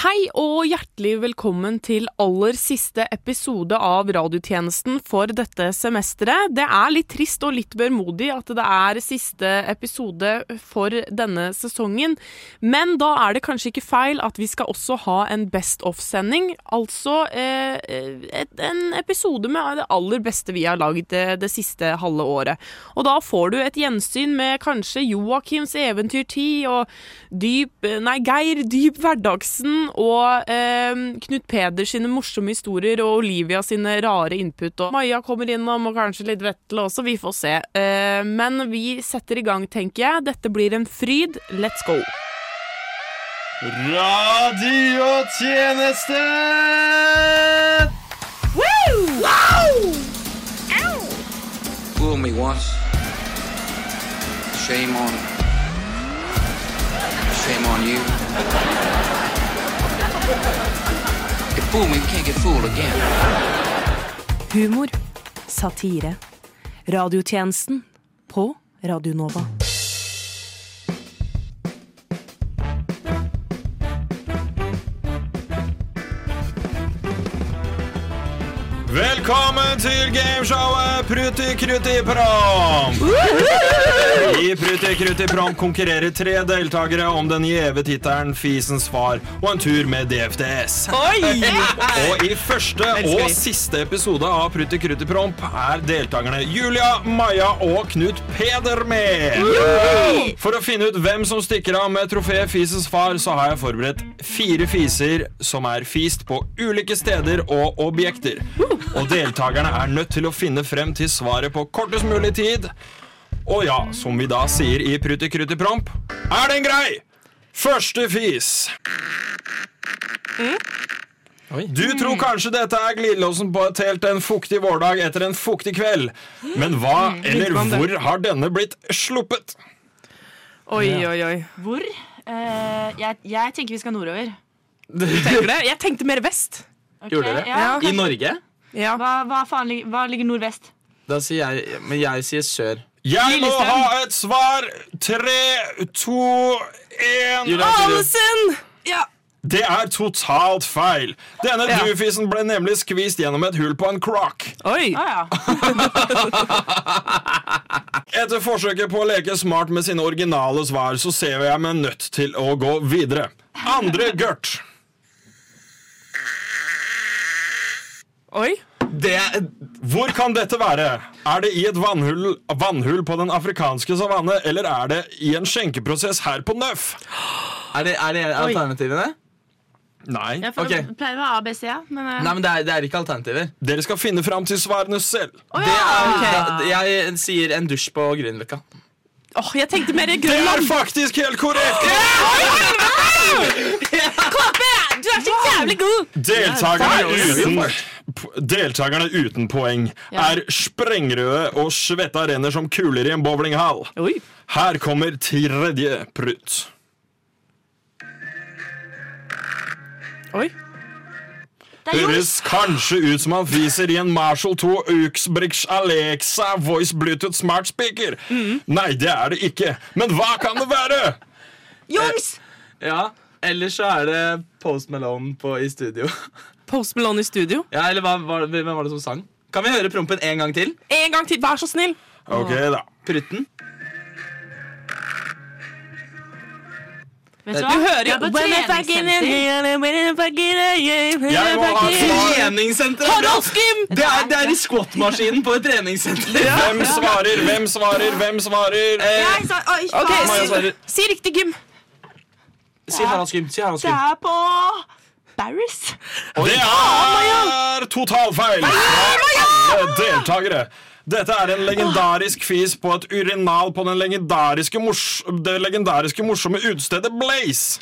Hei og hjertelig velkommen til aller siste episode av radiotjenesten for dette semesteret. Det er litt trist og litt børmodig at det er siste episode for denne sesongen, men da er det kanskje ikke feil at vi skal også ha en Best off-sending. Altså eh, en episode med det aller beste vi har lagd det, det siste halve året. Og da får du et gjensyn med kanskje Joakims eventyrtid og dyp Nei, Geir Dyp Hverdagsen og eh, Knut Peder sine morsomme historier og Olivia sine rare input. Og Maja kommer innom, og kanskje litt Vetle også. Vi får se. Eh, men vi setter i gang, tenker jeg. Dette blir en fryd. Let's go. Radiotjeneste! Fool me once. Shame on. Shame on you. You fool can't get fooled again. Humor, satire, radiotjenesten på Radio Velkommen til gameshowet Pruti Kruti Prom! I Pruti Kruti Prom konkurrerer tre deltakere om den gjeve tittelen Fisens far og en tur med DFDS. Og i første og siste episode av Pruti Kruti Promp er deltakerne Julia, Maja og Knut Peder med. For å finne ut hvem som stikker av med trofé Fisens far, så har jeg forberedt fire fiser som er fist på ulike steder og objekter. Og deltakerne er nødt til å finne frem til svaret på kortest mulig tid. Og ja, som vi da sier i Prutti Krutti Promp, er den grei? Første fis. Du tror kanskje dette er glidelåsen på et helt en fuktig vårdag etter en fuktig kveld. Men hva eller hvor har denne blitt sluppet? Oi, oi, oi. Hvor? Eh, jeg, jeg tenker vi skal nordover. Tenker du det? Jeg tenkte mer vest. Ok, Gjorde dere? Ja. I Norge? Ja. Hva, hva faen hva ligger nordvest? Da sier jeg Men jeg sier sør. Jeg må ha et svar. Tre, to, én. Ålesund! Ja. Det er totalt feil. Denne Ja. dufisen ble nemlig skvist gjennom et hull på en croc. Oi. Ah, ja. Etter forsøket på å leke smart med sine originale svar, så ser jeg meg nødt til å gå videre. Andre Gert. Oi. Det Hvor kan dette være? Er det i et vannhull, vannhull på den afrikanske savanne, eller er det i en skjenkeprosess her på Nøff? er det, er det alternativene? Nei. Jeg okay. Det pleier å være A, B, C. ja, Men, uh... Nei, men det er, det er ikke alternativer. Dere skal finne fram til svarene selv. Det ja. er, da, jeg sier en dusj på Grünerløkka. Åh, jeg tenkte mer i Det er faktisk helt korrekt! Du er så jævlig god! Deltakerne Ja, uten, er deltakerne uten poeng Ja. er sprengrøde og svetta renner som kuler i en bowlinghall. Oi. Her kommer tredje prutt. Oi. Det Høres kanskje ut som han fiser i en Marshall 2 Uxbrich Alexa Voice Bluetooth Smart Speaker. Nei, det er det ikke. Men hva kan det være? Juks! Ja, Eller så er det Post Malone på, i studio. Post Malone i studio. Ja, eller hva, hva, Hvem var det som sang? Kan vi høre prompen en gang til? En gang til, vær så snill. Ok, da. Prutten. Vet du Du hører jo på treningssenter. Harald Skim! Det er, det er i squat-maskinen på et treningssenter. Hvem svarer? Hvem svarer? Hvem svarer? Eh, Jeg sa, oi, Ok, si, si riktig, Gym. Si Harald Skim. Si Harald Det er på Barris. Det er totalfeil fra alle deltakere. Dette er en legendarisk fis på et urinal på den legendariske mors det legendariske morsomme utestedet Blaze.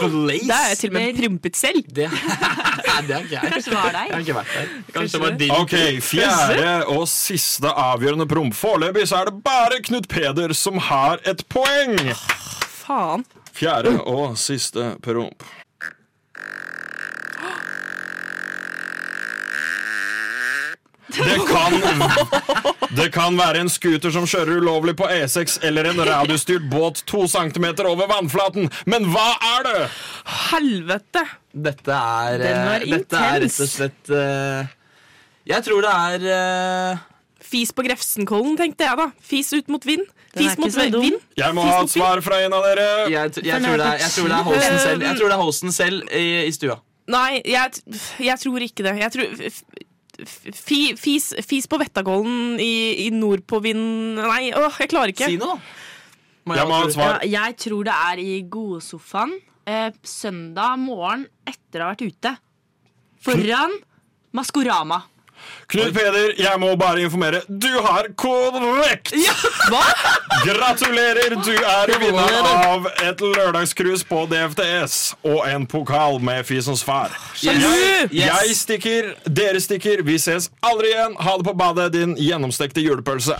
Blaze. Det er jeg til og med prumpet selv. Det, det er ikke. Kanskje det var deg. Kanskje det var din. Ok, Fjerde og siste avgjørende promp. Foreløpig så er det bare Knut Peder som har et poeng. Faen. Fjerde og siste promp. Det kan, det kan være en scooter som kjører ulovlig på E6, eller en radiostyrt båt to centimeter over vannflaten. Men hva er det? Helvete! Dette er, Den var intens. dette er rett og slett uh, Jeg tror det er uh, Fis på Grefsenkollen, tenkte jeg da. Fis ut mot vind. Fis mot vind. Jeg må Fis ha et svar fra en av dere. jeg, jeg, tror det er, jeg tror det er Holsten selv Jeg tror det er selv i, i stua. Nei, jeg, jeg tror ikke det. Jeg tror fis, fis på Vettagollen i, i nordpåvind Nei, åh, jeg klarer ikke. Si noe, da. Jeg Ja, jeg tror det er i godsofaen eh, søndag morgen etter å ha vært ute. Foran Maskorama. Knut Peder, jeg må bare informere. Du har korrekt! Hva? Gratulerer! Du er vinner av et lørdagscruise på DFTS og en pokal med fisens far. Jeg, Yes. jeg stikker, dere stikker. Vi ses aldri igjen. Ha det på badet, din gjennomstekte julepølse.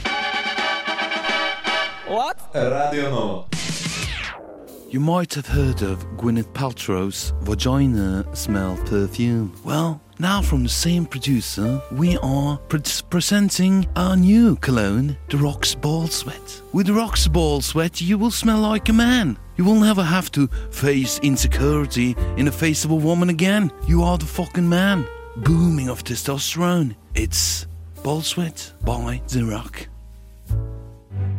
Radio nå. You might have heard of Gwyneth Paltrow's vagina smell perfume. Well, now from the same producer, we are pre- presenting our new cologne, the Rox Ball Sweat. With the Rox Ball Sweat, you will smell like a man. You will never have to face insecurity in the face of a woman again. You are the fucking man. Booming of testosterone. It's Ball Sweat by The Rock.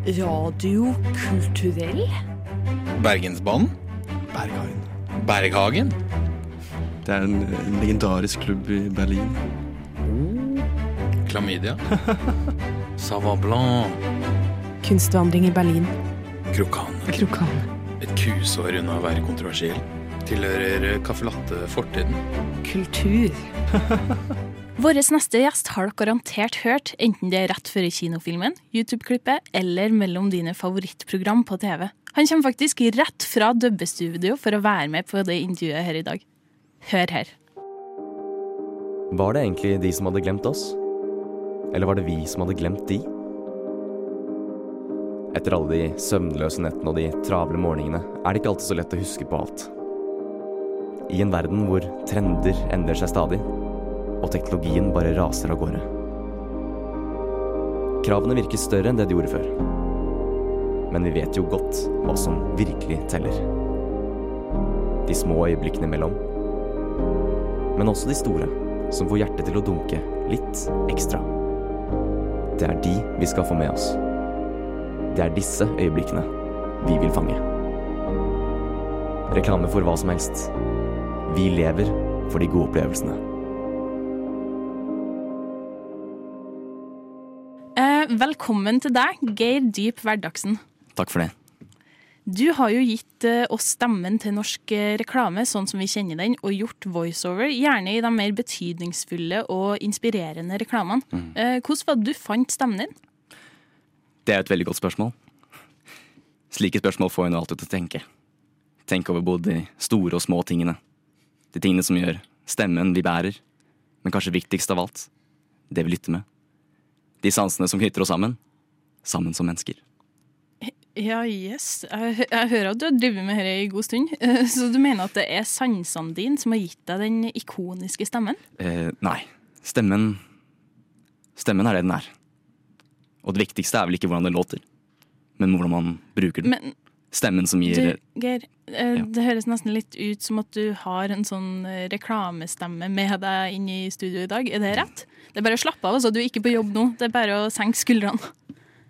Radio kulturell? Bergensbanen? Berghagen. Berghagen? Det er en, en legendarisk klubb i Berlin. Klamydia? Sava Blanc? Kunstvandring i Berlin. Krokan? Krokan. Et kusår unna å være kontroversiell. Tilhører caffè latte fortiden. Kultur. Vår neste gjest har dere garantert hørt, enten det er rett før kinofilmen, YouTube-klippet eller mellom dine favorittprogram på TV. Han kommer faktisk rett fra dubbestudio for å være med på det intervjuet her i dag. Hør her. Var det egentlig de som hadde glemt oss? Eller var det vi som hadde glemt de? Etter alle de søvnløse nettene og de travle morgenene er det ikke alltid så lett å huske på alt. I en verden hvor trender endrer seg stadig, og teknologien bare raser av gårde. Kravene virker større enn det de gjorde før. Men vi vet jo godt hva som virkelig teller. De små øyeblikkene imellom. Men også de store, som får hjertet til å dunke litt ekstra. Det er de vi skal få med oss. Det er disse øyeblikkene vi vil fange. Reklame for hva som helst. Vi lever for de gode opplevelsene. Eh, velkommen til deg, Geir Dyp Hverdagsen. Takk for det. Du har jo gitt eh, oss stemmen til norsk eh, reklame, sånn som vi kjenner den, og gjort voiceover, gjerne i de mer betydningsfulle og inspirerende reklamene. Mm. hvordan var det du fant stemmen din? Det er et veldig godt spørsmål. Slike spørsmål får en alltid til å tenke. Tenk over både de store og små tingene. De tingene som gjør stemmen vi bærer, men kanskje viktigst av alt, det vi lytter med. De sansene som knytter oss sammen. Sammen som mennesker. Ja, yes. Jeg, jeg hører at du har drevet med dette i god stund. Eh, Så du mener at det er sansene dine som har gitt deg den ikoniske stemmen? Eh, nei. Stemmen Stemmen er det den er. Og det viktigste er vel ikke hvordan det låter, men hvordan man bruker den. Men Stemmen som gir du, Geir, eh, Ja. det høres nesten litt ut som at du har en sånn eh, reklamestemme med deg inn i studio i dag. Er det rett? Det er bare å slappe av, altså. Du er ikke på jobb nå. Det er bare å senke skuldrene.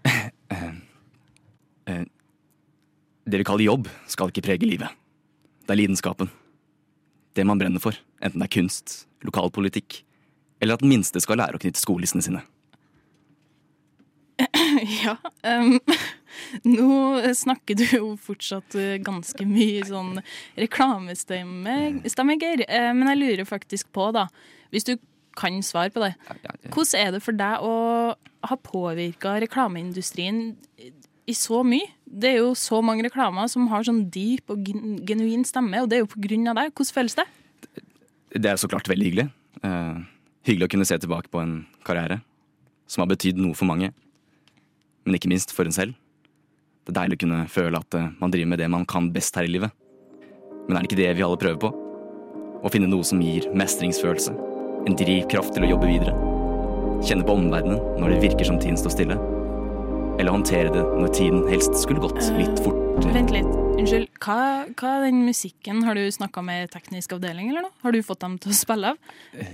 eh, Det vi kaller jobb, skal ikke prege livet. Det er lidenskapen. Det man brenner for, enten det er kunst, lokalpolitikk, eller at den minste skal lære å knytte skolissene sine. ja. Um, nå snakker du jo fortsatt eh, ganske mye sånn reklamestemme, stemme, Geir. Eh, Men jeg lurer faktisk på, da, hvis du kan svare på det. Hvordan er det for deg å ha påvirka reklameindustrien i så mye? Det er jo så mange reklamer som har sånn dyp og genuin stemme, og det er jo på grunn av deg. Hvordan føles det? Det er så klart veldig hyggelig. Uh, hyggelig å kunne se tilbake på en karriere som har betydd noe for mange, men ikke minst for en selv. Det er deilig å kunne føle at eh, man driver med det man kan best her i livet. Men er det ikke det vi alle prøver på? Å finne noe som gir mestringsfølelse, en drivkraft til å jobbe videre. Kjenne på omverdenen når det virker som tiden står stille. Eller håndtere det når tiden helst skulle gått litt fort. Vent litt. Unnskyld. Hva, hva er den musikken? Har du snakka med teknisk avdeling, eller noe? Har du fått dem til å spille av?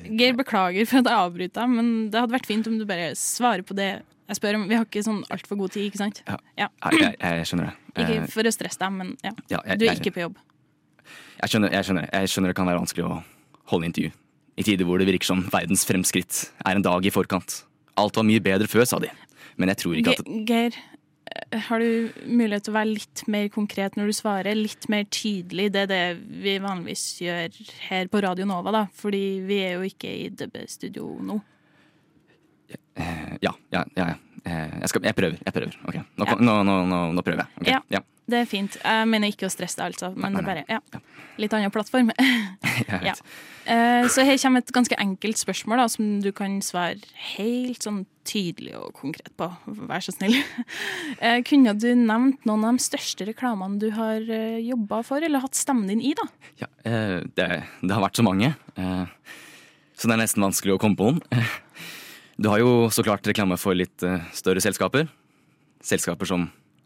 Geir, beklager for at jeg avbryter deg, men det hadde vært fint om du bare svarer på det jeg spør om. Vi har ikke sånn altfor god tid, ikke sant? Ja. Ja. Jeg, jeg, jeg skjønner det. Ikke Eh, for å stresse deg, men ja. Ja, jeg- Du er ikke på jobb. Jeg skjønner, jeg, skjønner, jeg skjønner det kan være vanskelig å holde intervju. I tider hvor det virker som verdens fremskritt er en dag i forkant. Alt var mye bedre før, sa de. Men jeg tror ikke at Geir, eh, har du mulighet til å være litt mer konkret når du svarer? Litt mer tydelig? Det er det vi vanligvis gjør her på Radio Nova, da. Fordi vi er jo ikke i DB-studio nå. Ja, ja, ja. ja. Eh, Jeg, skal, jeg prøver. jeg prøver. Okay. Nå, Ja. nå, nå, nå, prøver jeg. Okay. Ja. ja. Det er fint. Jeg mener ikke å stresse deg, altså. Men Nei, det er bare ja. litt annen plattform. Ja. Eh, Så her kommer et ganske enkelt spørsmål da, som du kan svare helt sånn tydelig og konkret på. Vær så snill. Eh, Kunne du nevnt noen av de største reklamene du har jobba for, eller hatt stemmen din i, da? Ja, det, det har vært så mange, så det er nesten vanskelig å komme på noen. Du har jo så klart reklame for litt eh, større selskaper. Selskaper som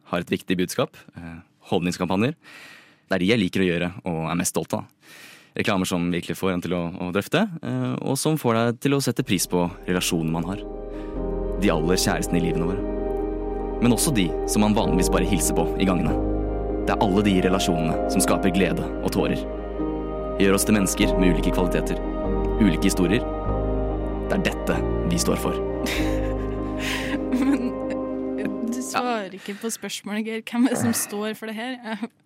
har et viktig budskap. eh, Holdningskampanjer. Det er de jeg liker å gjøre og er mest stolt av. Reklamer som virkelig får en til å, å drøfte, eh, og som får deg til å sette pris på relasjonen man har. De aller kjæreste i livene våre. Men også de som man vanligvis bare hilser på i gangene. Det er alle de relasjonene som skaper glede og tårer. Gjør oss til mennesker med ulike kvaliteter. Ulike historier. Det er dette vi står for. Men du svarer ikke på spørsmålet, Geir. Hvem er det som står for det her?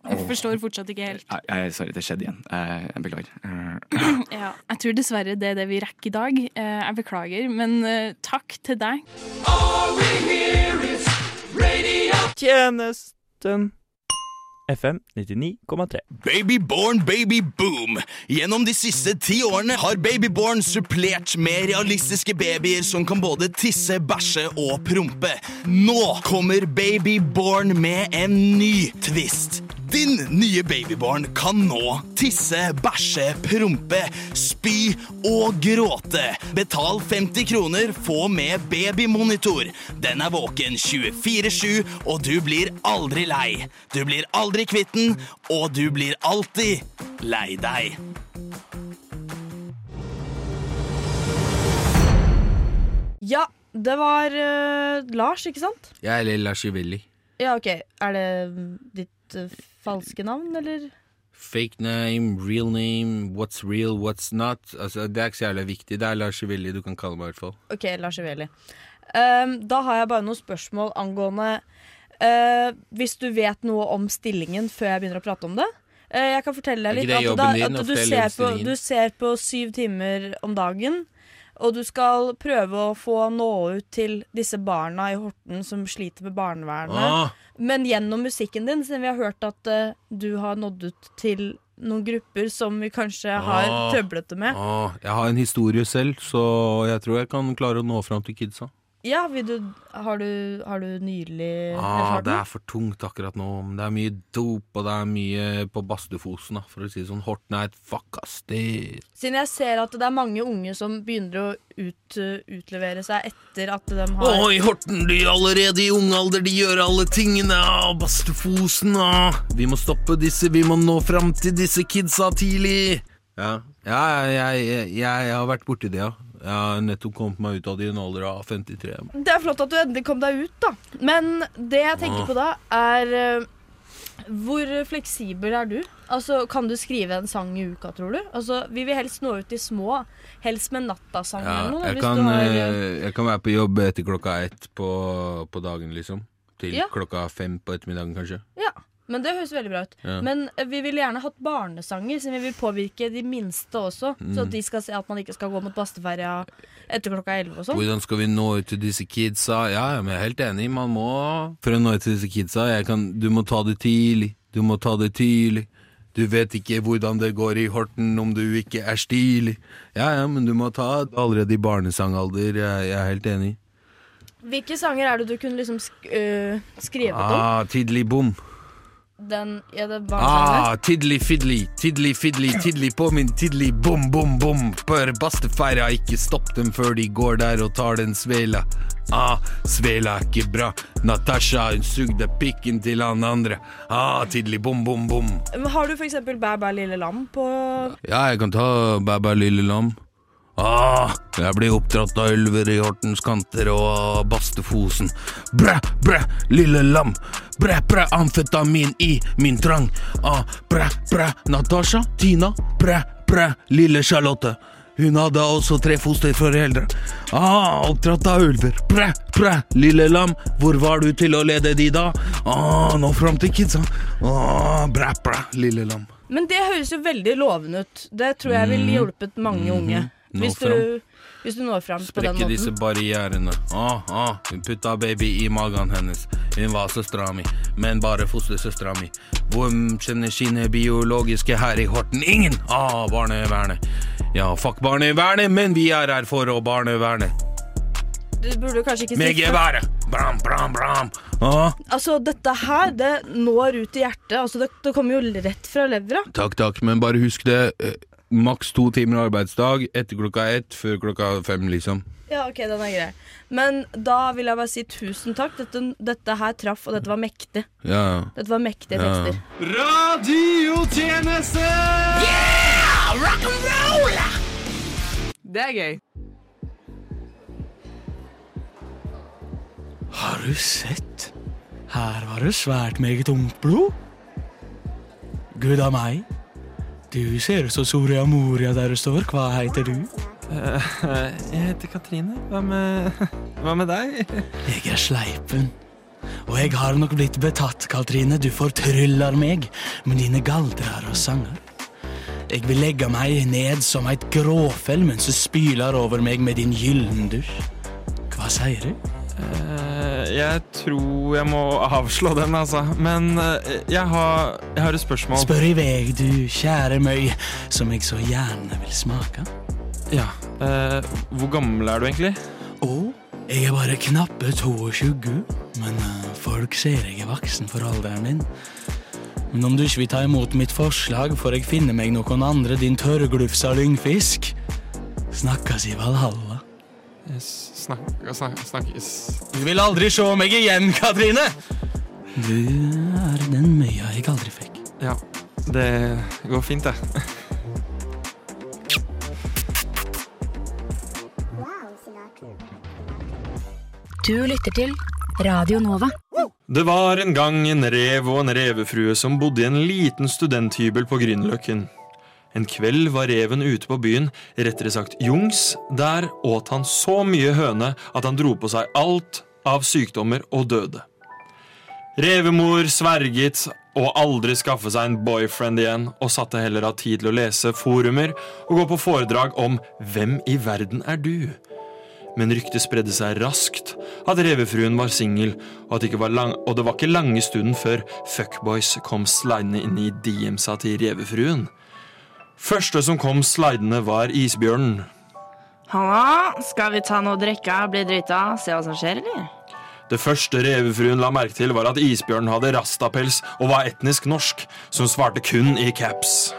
Jeg- forstår fortsatt ikke helt. Jeg- sorry, det skjedde igjen. Eh, Jeg beklager. Eh, Ja, jeg tror dessverre det er det vi rekker i dag. Eh, Jeg beklager, men eh, takk til deg. Tjenesten FM 99,3. Babyborn baby boom. Gjennom de siste ti årene har Babyborn supplert med realistiske babyer som kan både tisse, bæsje og prompe. Nå kommer Babyborn med en ny twist. Din nye babyborn kan nå tisse, bæsje, prompe, spy og gråte. Betal 50 kroner, få med babymonitor. Den er våken 24-7, og du blir aldri lei. Du blir aldri kvitt den, og du blir alltid lei deg. Ja, det var uh, Lars, ikke sant? Jeg er Lars Juvelli. Ja, ok. Er det ditt eh, falske navn, eller? Fake name, real name, what's real, what's not. Altså, det er ikke så jævlig viktig. Det er Lars Ivelli du kan kalle meg, i hvert fall. Ok, Lars Ivelli. Um, da har jeg bare noen spørsmål angående uh, Hvis du vet noe om stillingen før jeg begynner å prate om det. Eh, jeg kan fortelle deg litt at, da, at du, ser på, du ser på syv timer om dagen. Og du skal prøve å få nå ut til disse barna i Horten som sliter med barnevernet. Ah. Men gjennom musikken din, siden vi har hørt at uh, du har nådd ut til noen grupper som vi kanskje har Ah. trøblete med. Ah, jeg har en historie selv, så jeg tror jeg kan klare å nå fram til kidsa. Ja, du, har, du, har du nylig Ah, det er for tungt akkurat nå. Det er mye dop, og det er mye på Bastufosen, for å si det sånn. Horten er et fucka sted. Siden jeg ser at det er mange unge som begynner å ut, utlevere seg etter at de har Oi, Horten, de er allerede i ung alder, de gjør alle tingene. Ah, Bastufosen, ah. Vi må stoppe disse, vi må nå fram til disse kidsa tidlig. Ja, ja jeg, jeg, jeg, har vært borti det, ja. Jeg har nettopp kommet meg ut av det i en alder av 53. Det er flott at du endelig kom deg ut, da. Men det jeg tenker på da, er eh, Hvor fleksibel er du? Altså, Kan du skrive en sang i uka, tror du? Altså, Vi vil helst nå ut de små. Helst med nattasang Ja, eller noe. jeg, kan, har, eh, eh, jeg kan være på jobb etter klokka ett på, på dagen, liksom. Til Ja. klokka fem på ettermiddagen, kanskje. Ja, men det høres veldig bra ut. Ja. Men eh, vi ville gjerne hatt barnesanger, siden vi vil påvirke de minste også. Så Mm. at de skal se at man ikke skal gå mot basteferja etter klokka elleve og sånn. Hvordan skal vi nå ut til disse kidsa? Ja, ja, men jeg er helt enig. Man må For å nå ut til disse kidsa, kan, du må ta det tidlig. Du må ta det tidlig. Du vet ikke hvordan det går i Horten om du ikke er stilig. Ja, ja, men du må ta det allerede i barnesangalder. Jeg, jeg er helt enig. Hvilke sanger er det du kunne liksom sk øh, skrevet om? Ah, tidlig bom. Den ja, det barnesangen. Ah, tiddly fiddly, tiddly fiddly, tiddly på min tiddly bom bom bom. Bør bastefeira, ikke stopp dem før de går der og tar den svela. Ah, svela er ikke bra. Natasha, hun sugde pikken til han andre. Ah, tiddly bom bom bom. Har du for eksempel Bæ bæ lille lam på Ja, jeg kan ta bæ bæ lille lam. Ah, jeg blir oppdratt av ulver i Hortens kanter og Bastefosen. Bræ, bræ, lille lam. Bræ, bræ, amfetamin i min trang. Ah, bræ, bræ, Natasha, Tina, bræ, bræ, lille Charlotte. Hun hadde også tre fosterforeldre. Ah, oppdratt av ulver. Bræ, bræ, lille lam. Hvor var du til å lede de da? Ah, nå fram til kidsa. Ah, bræ, bræ, lille lam. Men det høres jo veldig lovende ut. Det tror jeg ville Mhm. hjulpet mange unge. Nå Hvis fram. du, hvis du når fram på den måten. Sprekke disse barrierene. Ah, ah, hun putta baby i magen hennes. Hun var søstera mi, men bare fostersøstera mi. Hvem kjenner sine biologiske her i Horten? Ingen! Ah, barnevernet. Ja, fuck barnevernet, men vi er her for å barneverne. Du burde kanskje ikke Med geværet! Bram, bram, bram. Ah, Altså, dette her, det når ut i hjertet. Altså, det, det kommer jo rett fra levra. takk, takk, men bare husk det. Maks to timer arbeidsdag etter klokka ett, før klokka fem, liksom. Ja, ok, den er grei. Men da vil jeg bare si tusen takk. Dette, dette her traff, og dette var mektig. Ja. Dette var mektige Ja. tekster. Radiotjeneste! Yeah! Rock'n'roll! Det er gøy. Har du sett? Her var det svært meget ungt blod. Gud a meg. Du ser ut som Soria Moria der du står. Hva heter du? Eh, jeg heter Katrine. Hva med, hva med deg? Jeg er Sleipen. Og jeg har nok blitt betatt, Katrine. Du fortryller meg med dine galdrar og sanger. Jeg vil legge meg ned som et gråfell mens du spyler over meg med din gyllendusj. Hva sier du? Jeg tror jeg må avslå den, altså. Men eh, jeg, har, jeg har et spørsmål. Spør i vei, du kjære møy, som jeg så gjerne vil smake. Ja. eh, hvor gammel er du egentlig? Å, jeg er bare knappe 22, men eh, folk ser jeg er voksen for alderen min. Men om du ikke vil ta imot mitt forslag, får jeg finne meg noen andre, din tørrglufsa lyngfisk. Snakkes i Valhalla. Snakk, snak, snakkes Du vil aldri se meg igjen, Katrine! Du er den møya jeg aldri fikk. Ja, det går fint, det. Du lytter til Radio Nova. Det var en gang en rev og en revefrue som bodde i en liten studenthybel på Grünerløkken. En kveld var reven ute på byen, rettere sagt Jungs. Der åt han så mye høne at han dro på seg alt av sykdommer og døde. Revemor sverget å aldri skaffe seg en boyfriend igjen, og satte heller av tid til å lese forumer og gå på foredrag om 'Hvem i verden er du?' Men ryktet spredde seg raskt at revefruen var singel, og, og det var ikke lange stunden før fuckboys kom slidende inn i DM-sa til revefruen. Første som kom slidende, var isbjørnen. Halla, skal vi ta noe å drikke, bli drita, se hva som skjer, eller? Det første revefruen la merke til, var at isbjørnen hadde rastapels og var etnisk norsk, som svarte kun i caps.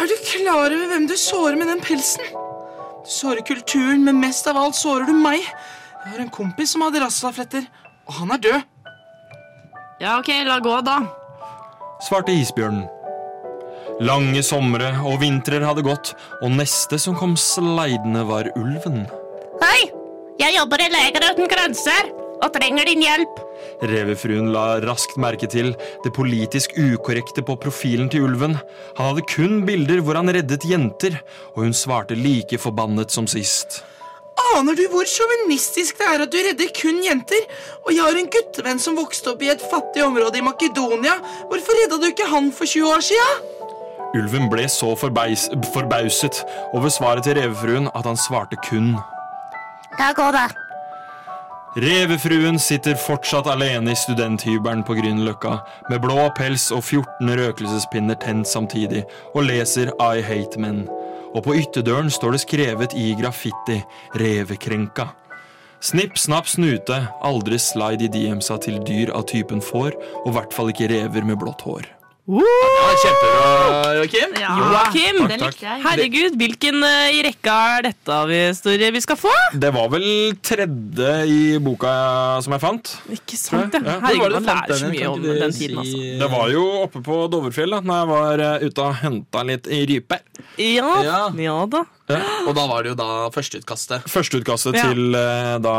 Er du klar over hvem du sårer med den pelsen? Du sårer kulturen, men mest av alt sårer du meg. Jeg har en kompis som hadde rastafletter, og han er død. Ja, ok, la gå, da. svarte isbjørnen. Lange somre og vintrer hadde gått, og neste som kom sleidende, var ulven. Hei! Jeg jobber i Leger uten grenser og trenger din hjelp. Revefruen la raskt merke til det politisk ukorrekte på profilen til ulven. Han hadde kun bilder hvor han reddet jenter, og hun svarte like forbannet som sist. Aner du hvor sjåvinistisk det er at du redder kun jenter? Og jeg har en guttevenn som vokste opp i et fattig område i Makedonia. Hvorfor redda du ikke han for 20 år sia? Ulven ble så forbeis, forbauset over svaret til revefruen at han svarte kun. Da går det. Revefruen sitter fortsatt alene i studenthybelen på Grünerløkka med blå pels og 14 røkelsespinner tent samtidig og leser I Hate Men. Og på ytterdøren står det skrevet i graffiti 'Revekrenka'. Snipp, snapp, snute. Aldri slide i DM-sa til dyr av typen får, og i hvert fall ikke rever med blått hår. Ja, kjempebra, Joakim. Ja, Joakim, Takk, den likte jeg. herregud, hvilken eh, i rekka er dette av historie vi skal få? Det var vel tredje i boka som jeg fant. Ikke sant, ja. Herregud, man lærer så mye om den tiden, altså. Det var jo oppe på Dovrefjell da Når jeg var eh, ute og henta litt rype. Ja, ja. da. Og da var det jo da førsteutkastet. Førsteutkastet Ja. til eh, da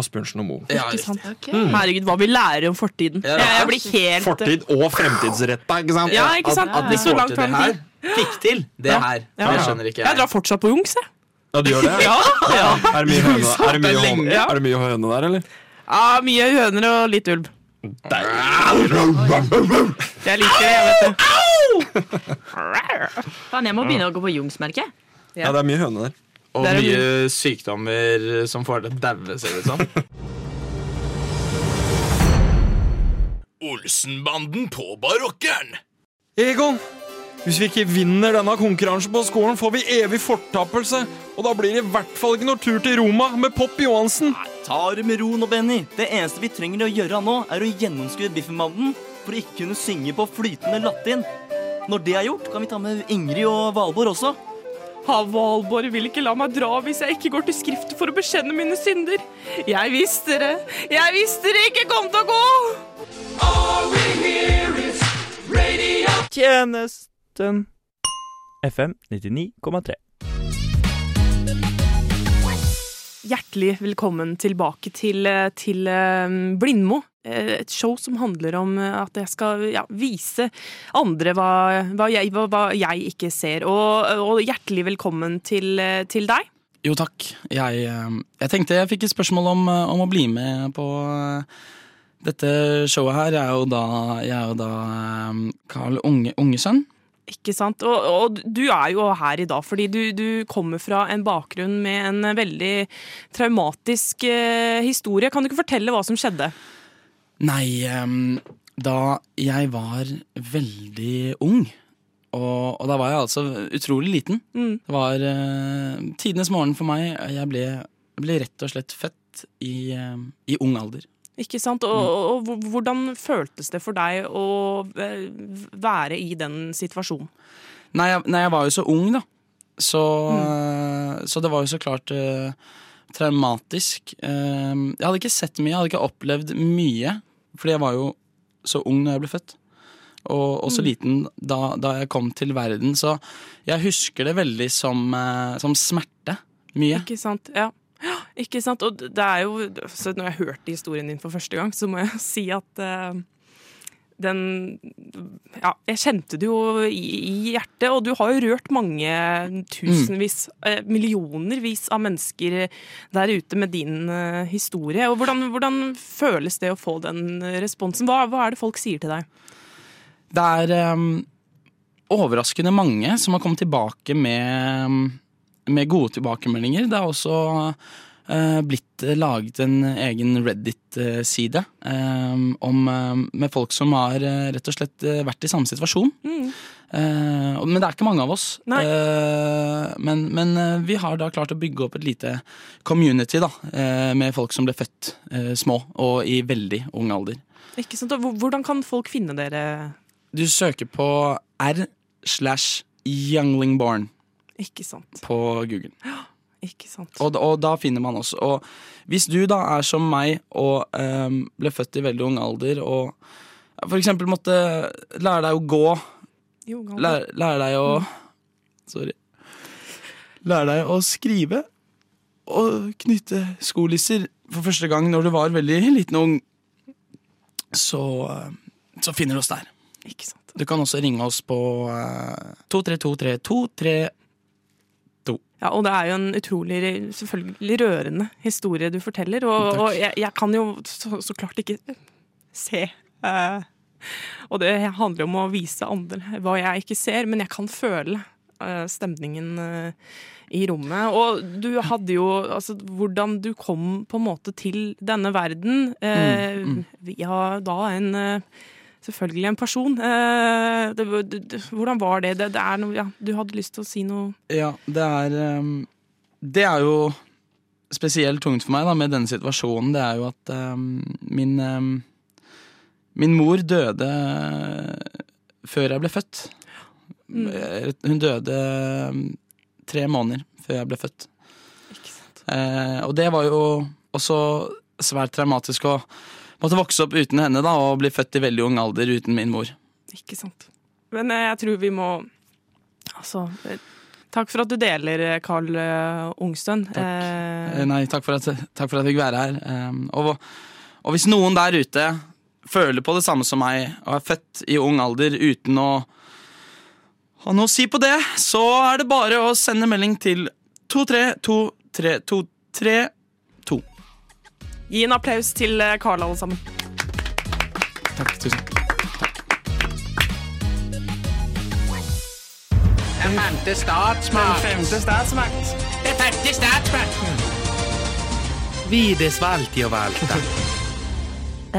Asbjørnsen og Moe. Ikke sant? Mm. Herregud, hva vi lærer om fortiden. Ja. Jeg, jeg blir helt Fortid og fremtidsretta, ikke sant? Ja, ikke sant? At de Så langt det her, fikk til det Ja. her. Ja. Det skjønner ikke Jeg jeg. drar fortsatt på Jungs, jeg. Ja, du gjør det? Ja, ja. Er det mye høne, er det mye, høne, er det mye høne der, eller? Ja, mye høner og litt ulv. Jeg liker det, jeg, vet du. Faen, jeg må begynne å gå på Jungs-merket. Ja, det er mye høne der. Og er mye sykdommer som får deg til å daue, ser det ut som. Olsenbanden på barokkeren. Egon, hvis vi ikke vinner denne konkurransen på skolen, får vi evig fortapelse. Og da blir det i hvert fall ikke noe tur til Roma med Pop Johansen. Nei, Ta det med ro nå, Benny. Det eneste vi trenger å gjøre nå, er å gjennomskue Biffenbanden for å ikke kunne synge på flytende latin. Når det er gjort, kan vi ta med Ingrid og Valborg også. Ha, Valborg vil ikke la meg dra hvis jeg ikke går til skriftet for å bekjenne mine synder. Jeg visste det. Jeg visste det ikke kom til å gå. Tjenesten FM 99,3. Hjertelig velkommen tilbake til, eh, til eh, Blindmo. Eh, Et show som handler om eh, at jeg skal ja, vise andre hva, hva, jeg, hva, hva jeg ikke ser. Og, og hjertelig velkommen til, eh, til deg. Jo, takk. Jeg, jeg tenkte jeg fikk et spørsmål om, om å bli med på dette showet her. Jeg er jo da, jeg er jo da Carl Unge, Ungesønn. Ikke sant? Og, og du er jo her i dag fordi du, du kommer fra en bakgrunn med en veldig traumatisk historie. Kan du ikke fortelle hva som skjedde? Nei, um, da jeg var veldig ung, og, og da var jeg altså utrolig liten. Mm. Det var uh, tidenes morgen for meg. Jeg ble, ble rett og slett født i, uh, i ung alder. Ikke sant? Og, og, og hvordan føltes det for deg å eh, være i den situasjonen? Nei, jeg, nei, jeg var jo så ung, da. Så, eh, så det var jo så klart uh, traumatisk. Uh, jeg hadde ikke sett mye, jeg hadde ikke opplevd mye. Fordi jeg var jo så ung når jeg ble født. Og, og så Mm. liten da, da jeg kom til verden. Så jeg husker det veldig som, eh, som smerte. Mye. Ikke sant? Ja. Ja, Ikke sant? Og det er jo Når jeg hørte historien din for første gang, så må jeg si at eh, den Ja, jeg kjente det jo i, i hjertet, og du har jo rørt mange tusenvis, eh, millionervis av mennesker der ute med din eh, historie. Og hvordan, hvordan føles det å få den responsen? Hva, hva er det folk sier til deg? Det er em, overraskende mange som har kommet tilbake med, med gode tilbakemeldinger. Det er også blitt laget en egen Reddit-side em, med folk som har eh, rett og slett eh, vært i samme situasjon. Mm. Eh, men det er ikke mange av oss. Eh, men men eh, vi har da klart å bygge opp et lite community da, eh, med folk som ble født eh, små og i veldig ung alder. Ikke sant? Hvordan kan folk finne dere? Du søker på R slash younglingborn Ikke sant? på Google. Ikke sant? Og, og da finner man oss. Og hvis du da er som meg og um, ble født i veldig ung alder og for eksempel måtte lære deg å gå, Jo, lære, lære deg å Sorry. Lære deg å skrive og knytte skolisser for første gang når du var veldig liten og ung, så, eh, så finner du oss der. Ikke sant. Du kan også ringe oss på uh, 2323 Ja, og det er jo en utrolig selvfølgelig rørende historie du forteller, og, og jeg, jeg kan jo så, så klart ikke se. Uh, og det handler om å vise andre hva jeg ikke ser, men jeg kan føle uh, stemningen uh, i rommet. Og du hadde jo altså hvordan du kom på en måte til denne verden Mm, mm. via da en Selvfølgelig en person. Eh, det, det, det, hvordan var det? noe, ja, du hadde lyst til å si noe Ja, det er um, Det er jo spesielt tungt for meg da, med denne situasjonen, det er jo at um, min um, Min mor døde før jeg ble født. Eh, Hun døde eh, tre måneder før jeg ble født. Ikke Eh, og det var jo også svært traumatisk å måtte vokse opp uten henne da, og bli født i veldig ung alder uten min mor. Ikke sant. Men eh, jeg tror vi må Altså eh, Takk for at du deler, Karl Carl eh, Ungstøn. Eh, Nei, takk for at, takk for at jeg fikk være her. Um, og, og hvis noen der ute føler på det samme som meg, og er født i ung alder uten å ha noe å si på det, så er det bare å sende melding til 232323. Gi en applaus til eh, Carl, alle sammen. Takk, tusen Den femte statsmakt. Den femte statsmakt. Den femte statsmakten. Vide svalti og valta.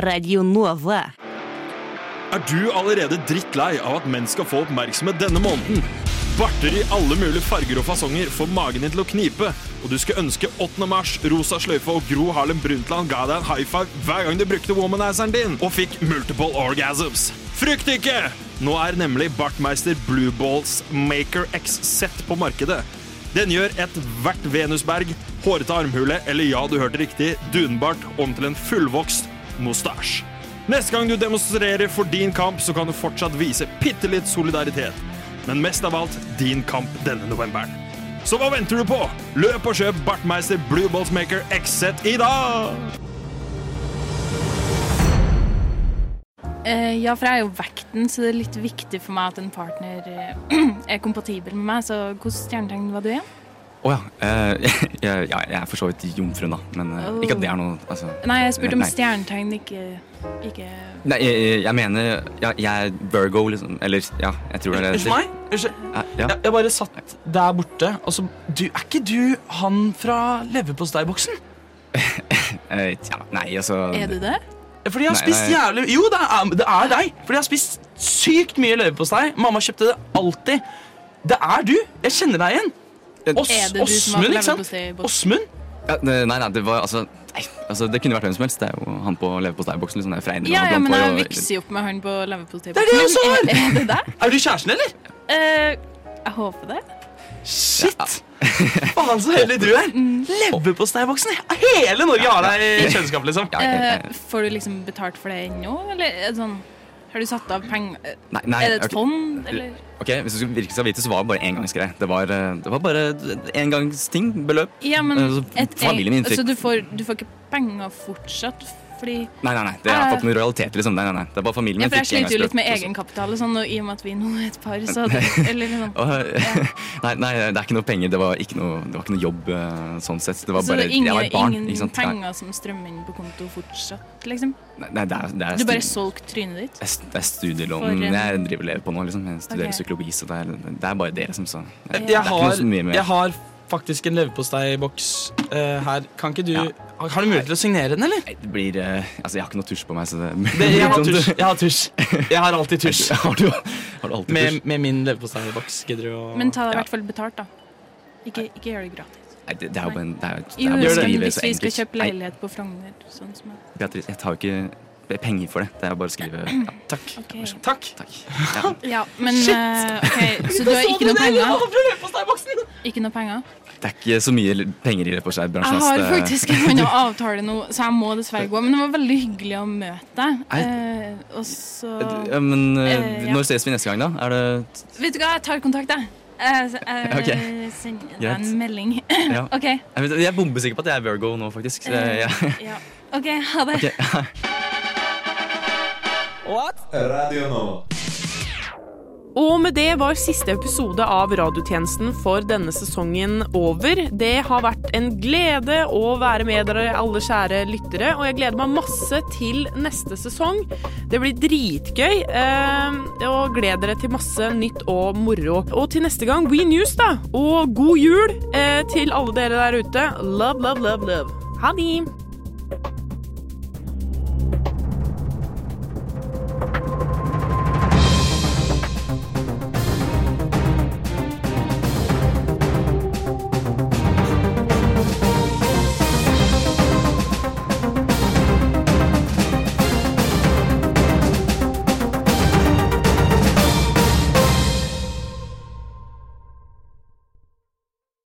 Radio Nova. Er du allerede drittlei av at menn skal få oppmerksomhet denne måneden? Barter i alle mulige farger og fasonger får magen din til å knipe, og du skulle ønske 8. mars, Rosa Sløyfe og Gro Harlem Brundtland ga deg en high five hver gang du brukte womanizeren din og fikk multiple orgasms. Frykt ikke! Nå er nemlig Bartmeister Blue Balls Maker X Set på markedet. Den gjør ethvert venusberg, hårete armhule eller ja, du hørte riktig, dunbart om til en fullvokst mustasj. Neste gang du demonstrerer for din kamp, så kan du fortsatt vise bitte litt solidaritet. Men mest av alt din kamp denne novemberen. Så hva venter du på? Løp og kjøp Bartmeister Blue Balls Maker X-Set i dag! Eh, ja, for jeg er jo vekten, så det er litt viktig for meg at en partner eh, er kompatibel med meg. Så hvilket stjernetegn var du igjen? Å ja. eh, jeg, ja. Jeg er for så vidt jomfruen, da. Men oh. ikke at det er noe altså, Nei, jeg spurte om stjernetegn, ikke, ikke Nei, jeg, jeg- mener ja, Jeg er Virgo, liksom. Eller ja, jeg tror det er det. Unnskyld meg? Unnskyld. Ja, ja. Jeg, jeg bare satt der borte, og så du, Er ikke du han fra leverposteiboksen? Eh, ja, nei, altså Er du det? Fordi jeg har Nei, spist nei. jævlig Jo, det er, det er deg. Fordi jeg har spist sykt mye leverpostei. Mamma kjøpte det alltid. Det er du. Jeg kjenner deg igjen. Åsmund, ikke sant? Åsmund? Ja, nei, nei, det var altså nei, altså, Det kunne vært hvem som helst. Det er jo han på leverposteiboksen. Liksom, Freiner Ja, ja, men jeg vikser jo opp med han på leverposteiboksen. Det er det jeg også har! Er, er det? Er du kjæresten, eller? Uh, jeg håper det. Shit! Faen, så heldig du er. Leverposteiboksen. Hele Norge har deg i kjøleskapet, liksom. Uh, får du liksom betalt for det ennå, eller er sånn Har du satt av penger eh, Er det et fond, eller? Ok, Hvis du virkelig skal vite, så var det bare engangsgreie. Det var, eh, det var bare engangsting. Beløp. Ja, men Eh, et, familien min fikk Så du, får, du får ikke penger fortsatt, fordi Nei, nei, nei, det har ikke fått noen royaliteter, liksom. Nei, nei, nei. Det er bare familien Ja, for jeg sliter jo litt med egenkapital og sånn, og i og med at vi nå er et par, så Eller liksom ja. nei, nei, det er ikke noe penger. Det var ikke noe, det var ikke noe jobb eh, sånn sett. Det var Så bare, det er ingen, jeg var et barn. ingen ikke sant? penger som strømmer inn på konto fortsatt, liksom? Nei, nei, det er, det er Du bare solgte trynet ditt? det er- er studielån For jeg driver og lever på nå. liksom Jeg studerer okay. psykologi, så det er, det er bare det. liksom så jeg, det er Jeg ikke noe har, så mye jeg har faktisk en leverposteiboks uh, her. Kan ikke du Har har du mulighet til å signere den, eller? Nei, Det blir eh, Altså, jeg har ikke noe tusj på meg, så det, Det, jeg har tusj. Jeg har tusj. Jeg har alltid tusj. har, du, har du alltid Med, tusj? med min leverposteiboks. Gidder du å Men ta det i hvert fall betalt, da. Ikke, ikke gjør det gratis. Nei, det, det er jo bare en det er, det Jo, er bare å men skrive hvis så vi skal enkelt. kjøpe leilighet på Frogner, sånn som jeg Beatrice, jeg tar jo ikke penger for det. Det er bare å skrive ja. Takk. Okay. Takk. Ja. Ja, men Shit! eh, OK, så du har ikke noe penger? Ikke noe penger? Det er ikke så mye penger i leverposteibransjen. Jeg har faktisk en annen avtale nå, så jeg må dessverre gå. Men det var veldig hyggelig å møte deg. Eh, og så Ja, men eh, Eh, ja. når ses vi neste gang, da? Er det Vet du hva, jeg tar kontakt, jeg. Jeg, jeg Ok. sender deg en melding. Ja. OK. Jeg, er bombesikker på at jeg er Virgo nå, faktisk. Så jeg, Ja. OK, ha det. Ok. Radio Nova. Og med det var siste episode av radiotjenesten for denne sesongen over. Det har vært en glede å være med dere, alle kjære lyttere, og jeg gleder meg masse til neste sesong. Det blir dritgøy, eh, og gled dere til masse nytt og moro. Og til neste gang, We News, da! Og god jul eh, til alle dere der ute. Love, love, love, love. Ha det!